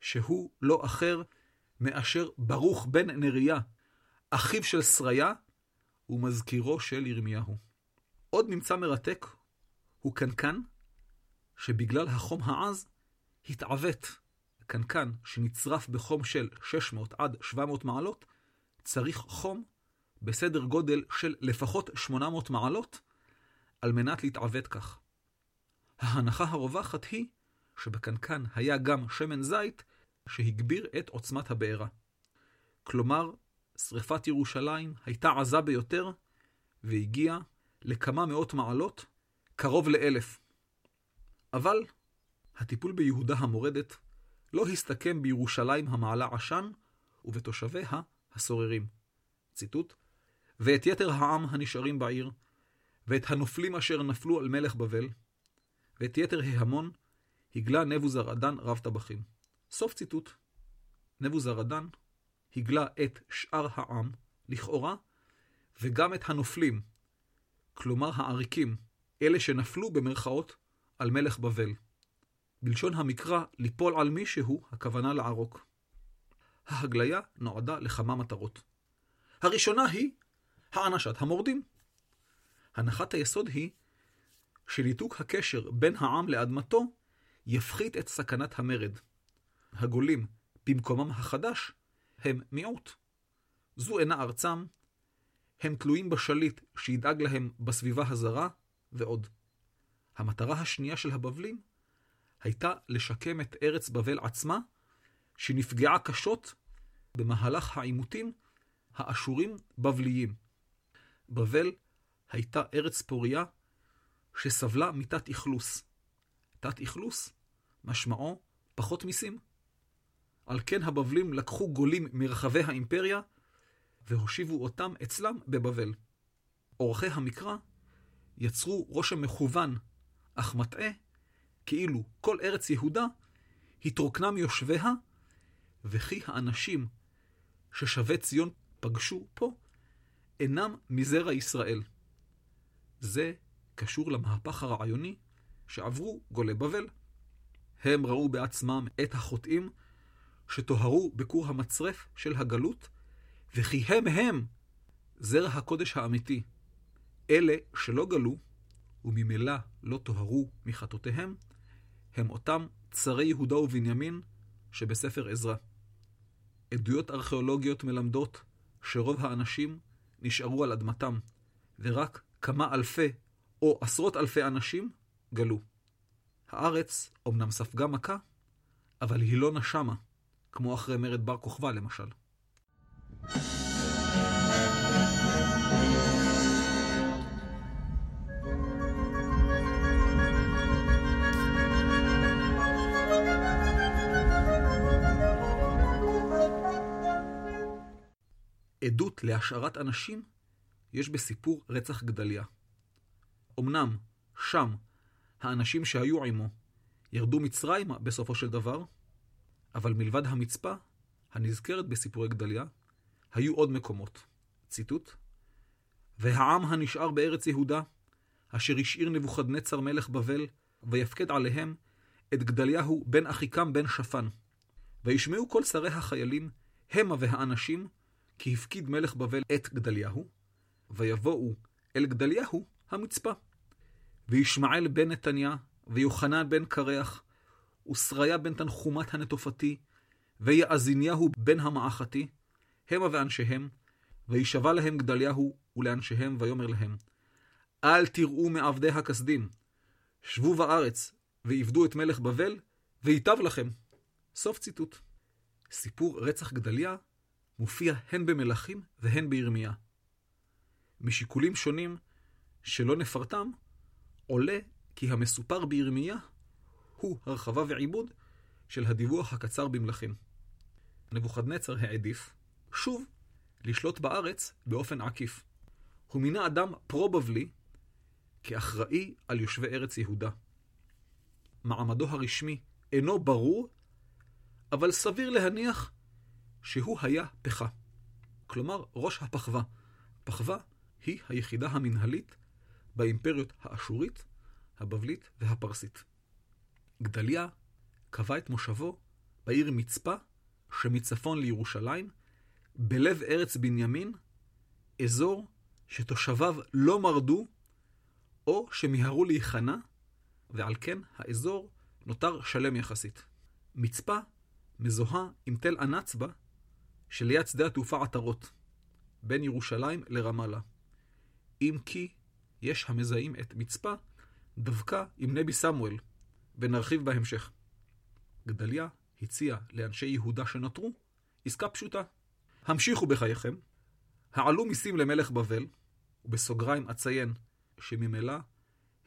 Speaker 1: שהוא לא אחר מאשר ברוך בן נריה, אחיו של שריה ומזכירו של ירמיהו. עוד ממצא מרתק הוא קנקן, שבגלל החום העז התעוות. קנקן שנצרף בחום של 600 עד 700 מעלות, צריך חום בסדר גודל של לפחות 800 מעלות על מנת להתעוות כך. ההנחה הרווחת היא שבקנקן היה גם שמן זית שהגביר את עוצמת הבעירה. כלומר, שרפת ירושלים הייתה עזה ביותר והגיעה לכמה מאות מעלות, קרוב לאלף. אבל הטיפול ביהודה המורדת לא הסתכם בירושלים המעלה עשן ובתושביה הסוררים. ציטוט: ואת יתר העם הנשארים בעיר, ואת הנופלים אשר נפלו על מלך בבל, ואת יתר ההמון הגלה נבוזרדן רב טבחים. סוף ציטוט. נבוזרדן הגלה את שאר העם, לכאורה, וגם את הנופלים, כלומר העריקים, אלה שנפלו במרכאות על מלך בבל. בלשון המקרא, ליפול על מישהו, הכוונה לערוק. ההגליה נועדה לכמה מטרות. הראשונה היא הענשת המורדים. הנחת היסוד היא שניתוק הקשר בין העם לאדמתו יפחית את סכנת המרד. הגולים במקומם החדש הם מיעוט. זו אינה ארצם, הם תלויים בשליט שידאג להם בסביבה הזרה, ועוד. המטרה השנייה של הבבלים הייתה לשקם את ארץ בבל עצמה, שנפגעה קשות במהלך העימותים האשורים בבליים. בבל הייתה ארץ פוריה שסבלה מתת אכלוס. תת אכלוס משמעו פחות מיסים. על כן הבבלים לקחו גולים מרחבי האימפריה והושיבו אותם אצלם בבבל. עורכי המקרא יצרו רושם מכוון, אך מטעה, כאילו כל ארץ יהודה התרוקנה מיושביה, וכי האנשים ששבי ציון פגשו פה אינם מזרע ישראל. זה קשור למהפך הרעיוני שעברו גולי בבל. הם ראו בעצמם את החוטאים שטוהרו בכור המצרף של הגלות, וכי הם הם זרע הקודש האמיתי. אלה שלא גלו, וממילא לא טוהרו מחטאותיהם, הם אותם צרי יהודה ובנימין שבספר עזרא. עדויות ארכיאולוגיות מלמדות שרוב האנשים נשארו על אדמתם, ורק כמה אלפי או עשרות אלפי אנשים גלו. הארץ אומנם ספגה מכה, אבל היא לא נשמה, כמו אחרי מרד בר כוכבא למשל. עדות להשארת אנשים יש בסיפור רצח גדליה. אמנם שם האנשים שהיו עמו ירדו מצרימה בסופו של דבר, אבל מלבד המצפה, הנזכרת בסיפורי גדליה, היו עוד מקומות. ציטוט: והעם הנשאר בארץ יהודה, אשר השאיר נבוכדנצר מלך בבל, ויפקד עליהם את גדליהו בן אחיקם בן שפן. וישמעו כל שרי החיילים, המה והאנשים, כי הפקיד מלך בבל את גדליהו, ויבואו אל גדליהו המצפה. וישמעאל בן נתניה, ויוחנן בן קרח, ושריה בן תנחומת הנטופתי, ויעזיניהו בן המעכתי, המה ואנשיהם, וישבע להם גדליהו ולאנשיהם, ויאמר להם, אל תראו מעבדי הכסדים, שבו בארץ, ועבדו את מלך בבל, וייטב לכם. סוף ציטוט. סיפור רצח גדליה מופיע הן במלכים והן בירמיה. משיקולים שונים, שלא נפרטם, עולה כי המסופר בירמיה הוא הרחבה ועיבוד של הדיווח הקצר במלכים. נבוכדנצר העדיף, שוב, לשלוט בארץ באופן עקיף. הוא מינה אדם פרו-בבלי כאחראי על יושבי ארץ יהודה. מעמדו הרשמי אינו ברור, אבל סביר להניח שהוא היה פחה. כלומר, ראש הפחווה. פחווה היא היחידה המנהלית באימפריות האשורית, הבבלית והפרסית. גדליה קבע את מושבו בעיר מצפה, שמצפון לירושלים, בלב ארץ בנימין, אזור שתושביו לא מרדו או שמיהרו להיכנע, ועל כן האזור נותר שלם יחסית. מצפה מזוהה עם תל הנצבה שליד שדה התעופה עטרות, בין ירושלים לרמאללה. אם כי יש המזהים את מצפה דווקא עם נבי סמואל, ונרחיב בהמשך. גדליה הציע לאנשי יהודה שנותרו עסקה פשוטה. המשיכו בחייכם, העלו מיסים למלך בבל, ובסוגריים אציין שממילא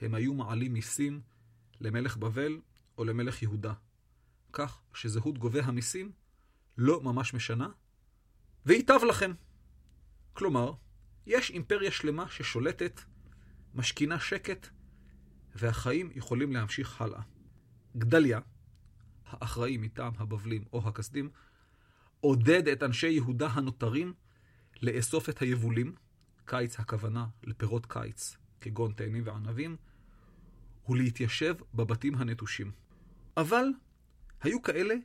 Speaker 1: הם היו מעלים מיסים למלך בבל או למלך יהודה, כך שזהות גובה המיסים לא ממש משנה, וייטב לכם. כלומר, יש אימפריה שלמה ששולטת, משכינה שקט, והחיים יכולים להמשיך הלאה. גדליה, האחראי מטעם הבבלים או הכסדים, עודד את אנשי יהודה הנותרים לאסוף את היבולים, קיץ הכוונה לפירות קיץ, כגון תאנים וענבים, ולהתיישב בבתים הנטושים. אבל היו כאלה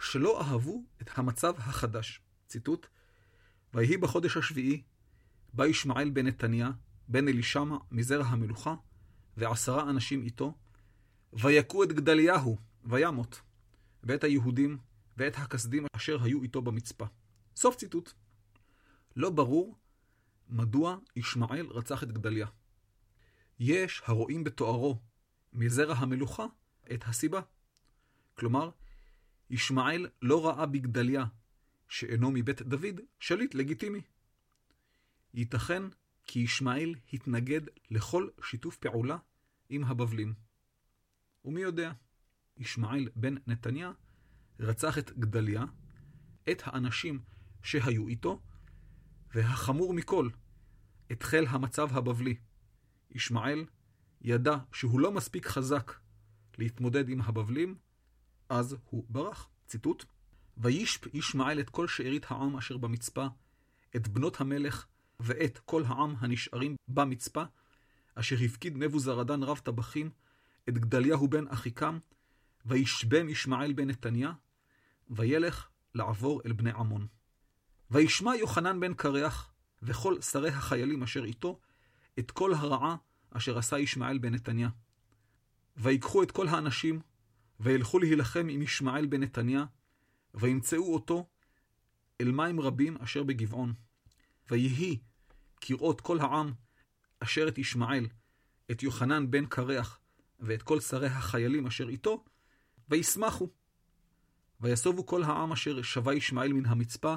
Speaker 1: שלא אהבו את המצב החדש. ציטוט: ויהי בחודש השביעי, בא ישמעאל בן נתניה, בן אלישמע, מזרע המלוכה, ועשרה אנשים איתו, ויכו את גדליהו, וימות, ואת היהודים, ואת הכסדים אשר היו איתו במצפה. סוף ציטוט. לא ברור מדוע ישמעאל רצח את גדליה. יש הרואים בתוארו מזרע המלוכה את הסיבה. כלומר, ישמעאל לא ראה בגדליה, שאינו מבית דוד, שליט לגיטימי. ייתכן כי ישמעאל התנגד לכל שיתוף פעולה עם הבבלים. ומי יודע, ישמעאל בן נתניה רצח את גדליה, את האנשים שהיו איתו, והחמור מכל, את חיל המצב הבבלי. ישמעאל ידע שהוא לא מספיק חזק להתמודד עם הבבלים, אז הוא ברח. ציטוט: וישפ ישמעאל את כל שארית העם אשר במצפה, את בנות המלך ואת כל העם הנשארים במצפה, אשר הפקיד נבוזרדן רב טבחים, את גדליהו בן אחיקם, וישבם ישמעאל בן נתניה, וילך לעבור אל בני עמון. וישמע יוחנן בן קרח, וכל שרי החיילים אשר איתו, את כל הרעה אשר עשה ישמעאל בן נתניה. ויקחו את כל האנשים, וילכו להילחם עם ישמעאל בן נתניה, וימצאו אותו אל מים רבים אשר בגבעון. ויהי כראות כל העם אשר את ישמעאל, את יוחנן בן קרח, ואת כל שרי החיילים אשר איתו, וישמחו. ויסובו כל העם אשר שבה ישמעאל מן המצפה,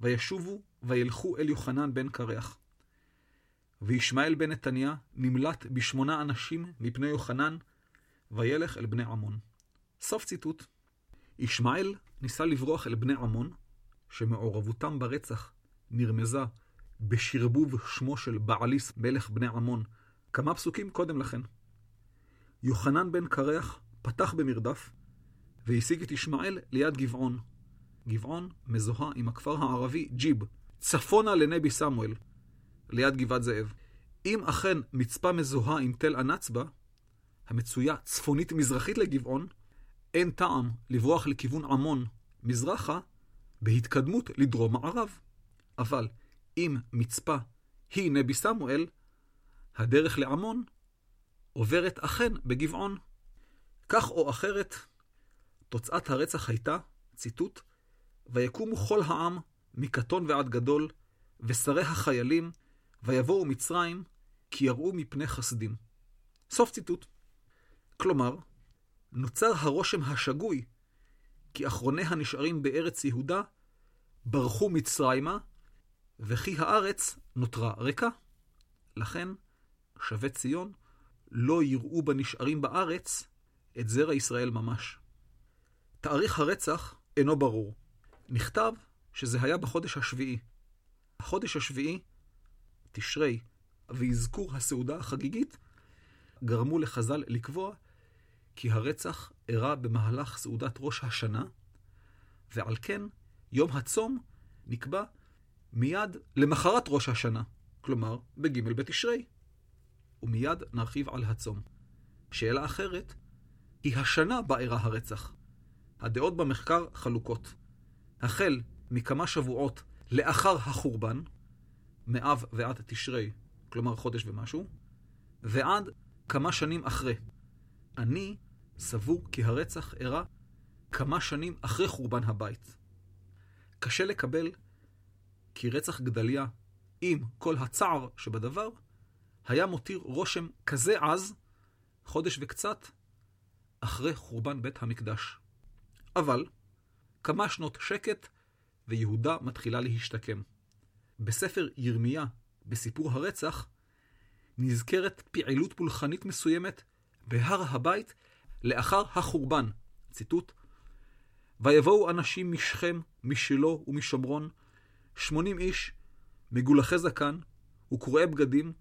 Speaker 1: וישובו וילכו אל יוחנן בן קרח. וישמעאל בן נתניה נמלט בשמונה אנשים מפני יוחנן, וילך אל בני עמון. סוף ציטוט. ישמעאל ניסה לברוח אל בני עמון, שמעורבותם ברצח נרמזה בשרבוב שמו של בעליס מלך בני עמון, כמה פסוקים קודם לכן. יוחנן בן קרח פתח במרדף, והשיג את ישמעאל ליד גבעון. גבעון מזוהה עם הכפר הערבי ג'יב, צפונה לנבי סמואל, ליד גבעת זאב. אם אכן מצפה מזוהה עם תל הנצבה, המצויה צפונית-מזרחית לגבעון, אין טעם לברוח לכיוון עמון, מזרחה, בהתקדמות לדרום מערב. אבל אם מצפה היא נבי סמואל, הדרך לעמון עוברת אכן בגבעון. כך או אחרת, תוצאת הרצח הייתה, ציטוט, ויקומו כל העם, מקטון ועד גדול, ושרי החיילים, ויבואו מצרים, כי יראו מפני חסדים. סוף ציטוט. כלומר, נוצר הרושם השגוי, כי אחרוני הנשארים בארץ יהודה ברחו מצרימה, וכי הארץ נותרה ריקה. לכן, שבי ציון לא יראו בנשארים בארץ את זרע ישראל ממש. תאריך הרצח אינו ברור. נכתב שזה היה בחודש השביעי. החודש השביעי, תשרי, ואזכור הסעודה החגיגית, גרמו לחז"ל לקבוע כי הרצח אירע במהלך סעודת ראש השנה, ועל כן יום הצום נקבע מיד למחרת ראש השנה, כלומר בג' בתשרי. ומיד נרחיב על הצום. שאלה אחרת היא השנה בה אירע הרצח. הדעות במחקר חלוקות. החל מכמה שבועות לאחר החורבן, מאב ועד תשרי, כלומר חודש ומשהו, ועד כמה שנים אחרי. אני סבור כי הרצח אירע כמה שנים אחרי חורבן הבית. קשה לקבל כי רצח גדליה, עם כל הצער שבדבר, היה מותיר רושם כזה עז, חודש וקצת, אחרי חורבן בית המקדש. אבל, כמה שנות שקט, ויהודה מתחילה להשתקם. בספר ירמיה, בסיפור הרצח, נזכרת פעילות פולחנית מסוימת בהר הבית לאחר החורבן. ציטוט: ויבואו אנשים משכם, משילו ומשומרון, שמונים איש, מגולחי זקן, וקרועי בגדים,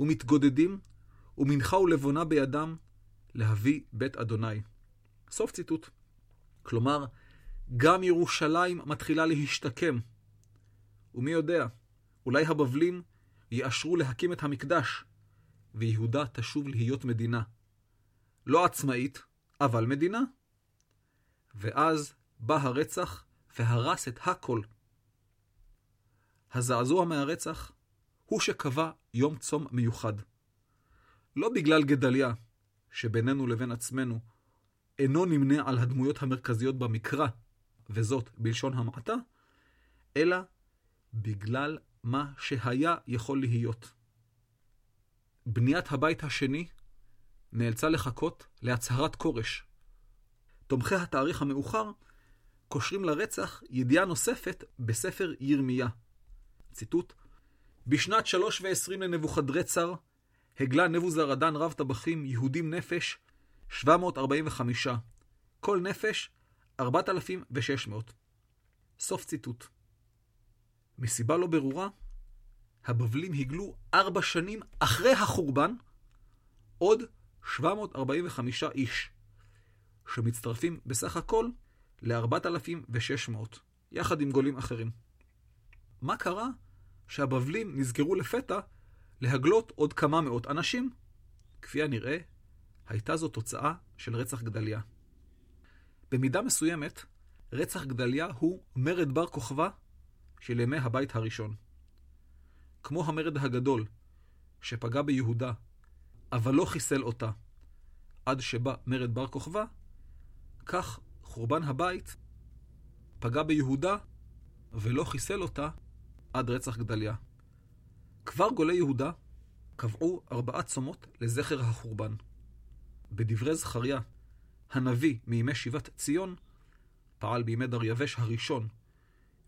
Speaker 1: ומתגודדים, ומנחה ולבונה בידם, להביא בית אדוני. סוף ציטוט. כלומר, גם ירושלים מתחילה להשתקם. ומי יודע, אולי הבבלים יאשרו להקים את המקדש, ויהודה תשוב להיות מדינה. לא עצמאית, אבל מדינה. ואז בא הרצח והרס את הכל. הזעזוע מהרצח הוא שקבע יום צום מיוחד. לא בגלל גדליה, שבינינו לבין עצמנו אינו נמנה על הדמויות המרכזיות במקרא, וזאת בלשון המעטה, אלא בגלל מה שהיה יכול להיות. בניית הבית השני נאלצה לחכות להצהרת כורש. תומכי התאריך המאוחר קושרים לרצח ידיעה נוספת בספר ירמיה. ציטוט: בשנת שלוש ועשרים לנבוכדרצר, הגלה נבוזרדן רב טבחים יהודים נפש 745, כל נפש 4,600. סוף ציטוט. מסיבה לא ברורה, הבבלים הגלו ארבע שנים אחרי החורבן עוד 745 איש, שמצטרפים בסך הכל ל-4,600, יחד עם גולים אחרים. מה קרה שהבבלים נזכרו לפתע להגלות עוד כמה מאות אנשים? כפי הנראה, הייתה זו תוצאה של רצח גדליה. במידה מסוימת, רצח גדליה הוא מרד בר כוכבא של ימי הבית הראשון. כמו המרד הגדול, שפגע ביהודה, אבל לא חיסל אותה, עד שבא מרד בר כוכבא, כך חורבן הבית פגע ביהודה ולא חיסל אותה עד רצח גדליה. כבר גולי יהודה קבעו ארבעה צומות לזכר החורבן. בדברי זכריה, הנביא מימי שיבת ציון, פעל בימי דריווש הראשון,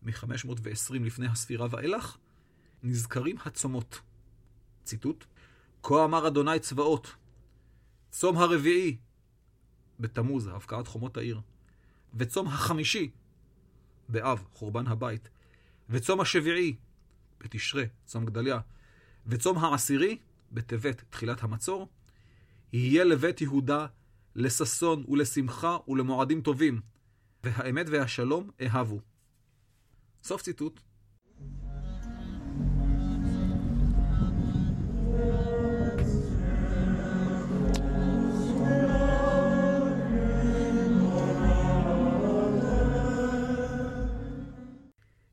Speaker 1: מ-520 לפני הספירה ואילך, נזכרים הצומות. ציטוט: כה אמר אדוני צבאות, צום הרביעי, בתמוז, הבקעת חומות העיר, וצום החמישי, באב, חורבן הבית, וצום השביעי, בתשרה, צום גדליה, וצום העשירי, בטבת, תחילת המצור, יהיה לבית יהודה לששון ולשמחה ולמועדים טובים, והאמת והשלום אהבו. סוף ציטוט.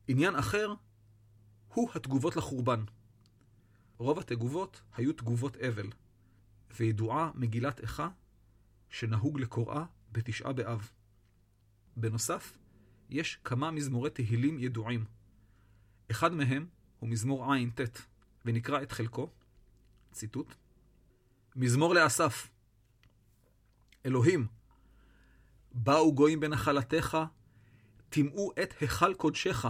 Speaker 1: עניין אחר הוא התגובות לחורבן. רוב התגובות היו תגובות אבל, וידועה מגילת איכה שנהוג לקוראה בתשעה באב. בנוסף, יש כמה מזמורי תהילים ידועים. אחד מהם הוא מזמור ע"ט, ונקרא את חלקו, ציטוט: מזמור לאסף אלוהים, באו גויים בנחלתך, טימאו את היכל קודשך,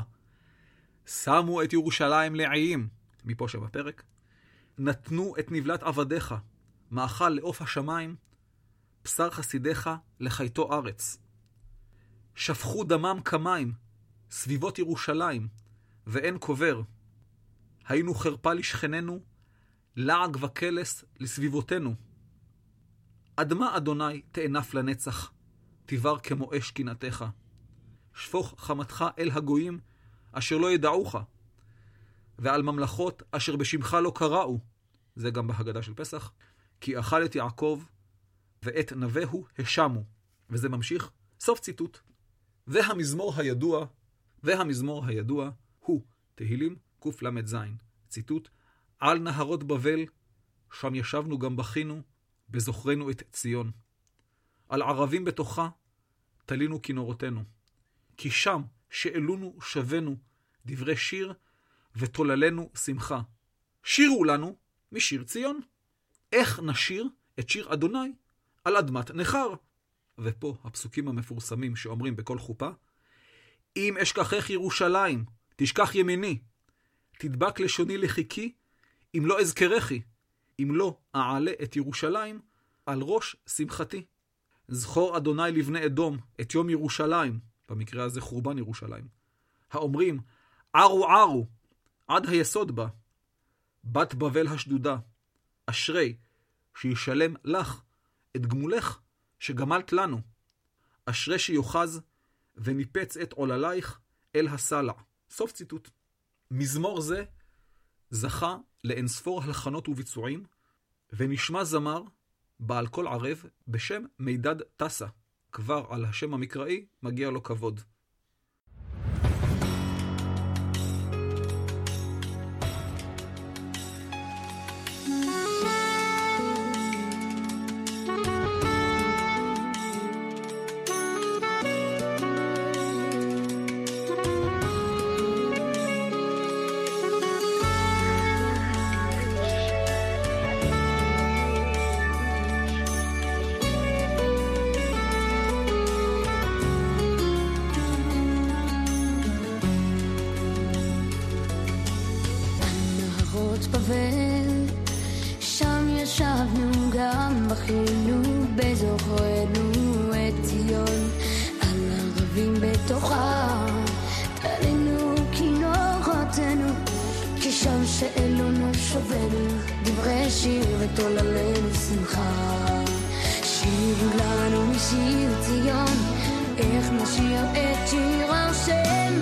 Speaker 1: שמו את ירושלים לעיים, מפה שבפרק, נתנו את נבלת עבדיך, מאכל לעוף השמיים, בשר חסידיך לחייתו ארץ. שפכו דמם כמים, סביבות ירושלים, ואין קובר. היינו חרפה לשכננו, לעג וקלס לסביבותינו. עד מה, אדוני, תאנף לנצח, תיבר כמו אש קנאתך. שפוך חמתך אל הגויים, אשר לא ידעוך, ועל ממלכות אשר בשמך לא קראו, זה גם בהגדה של פסח, כי אכל את יעקב, ואת נווהו השמו. וזה ממשיך, סוף ציטוט. והמזמור הידוע, והמזמור הידוע הוא תהילים קל"ז, ציטוט, על נהרות בבל, שם ישבנו גם בכינו, בזוכרנו את ציון. על ערבים בתוכה, תלינו כינורותינו. כי שם שאלונו שבנו דברי שיר, ותוללנו שמחה. שירו לנו משיר ציון. איך נשיר את שיר אדוני על אדמת נכר? ופה הפסוקים המפורסמים שאומרים בכל חופה, אם אשכחך ירושלים, תשכח ימיני, תדבק לשוני לחיקי, אם לא אזכרכי, אם לא אעלה את ירושלים על ראש שמחתי. זכור אדוני לבני אדום את יום ירושלים, במקרה הזה חורבן ירושלים. האומרים, ערו ערו, עד היסוד בה. בת בבל השדודה, אשרי שישלם לך את גמולך שגמלת לנו. אשרי שיוחז וניפץ את עוללייך אל הסלע. סוף ציטוט. מזמור זה זכה לאינספור הלחנות וביצועים, ונשמע זמר בעל קול ערב בשם מידד טסה. כבר על השם המקראי מגיע לו כבוד.
Speaker 2: בבל, שם ישבנו גם בכינו בזוכרנו את ציון, על ערבים בתוכה, תלינו כינורותינו, כי שם שאלונו שובנו, דברי שיר ותוללנו שמחה. שירו לנו משיר ציון, איך נשיר את שיר השם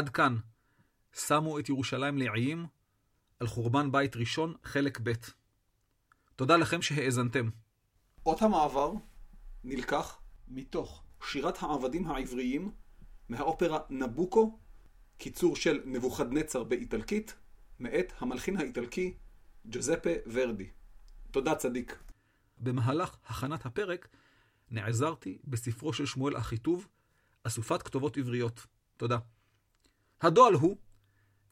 Speaker 1: עד כאן. שמו את ירושלים לעיים על חורבן בית ראשון, חלק ב'. תודה לכם שהאזנתם. אות המעבר נלקח מתוך שירת העבדים העבריים מהאופרה נבוקו, קיצור של נבוכדנצר באיטלקית, מאת המלחין האיטלקי ג'וזפה ורדי. תודה צדיק. במהלך הכנת הפרק נעזרתי בספרו של שמואל אחיטוב, אסופת כתובות עבריות. תודה. הדואל הוא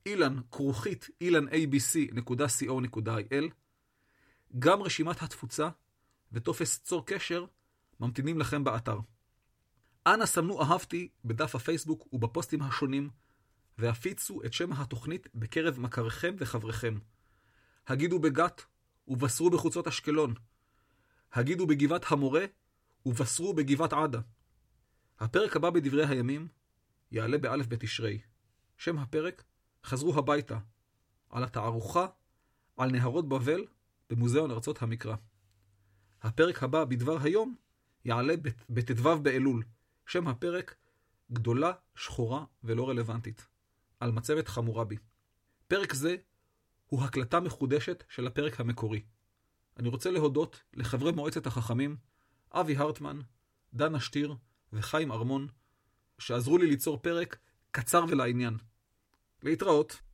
Speaker 1: אילן כרוכית ilanabc.co.il גם רשימת התפוצה וטופס צור קשר ממתינים לכם באתר. אנא סמנו אהבתי בדף הפייסבוק ובפוסטים השונים, והפיצו את שם התוכנית בקרב מכריכם וחבריכם. הגידו בגת ובשרו בחוצות אשקלון. הגידו בגבעת המורה ובשרו בגבעת עדה. הפרק הבא בדברי הימים יעלה באלף בתשרי. שם הפרק חזרו הביתה, על התערוכה על נהרות בבל במוזיאון ארצות המקרא. הפרק הבא בדבר היום יעלה בט"ו באלול. שם הפרק גדולה, שחורה ולא רלוונטית. על מצבת חמורבי. פרק זה הוא הקלטה מחודשת של הפרק המקורי. אני רוצה להודות לחברי מועצת החכמים, אבי הרטמן, דנה שטיר וחיים ארמון, שעזרו לי ליצור פרק קצר ולעניין. להתראות.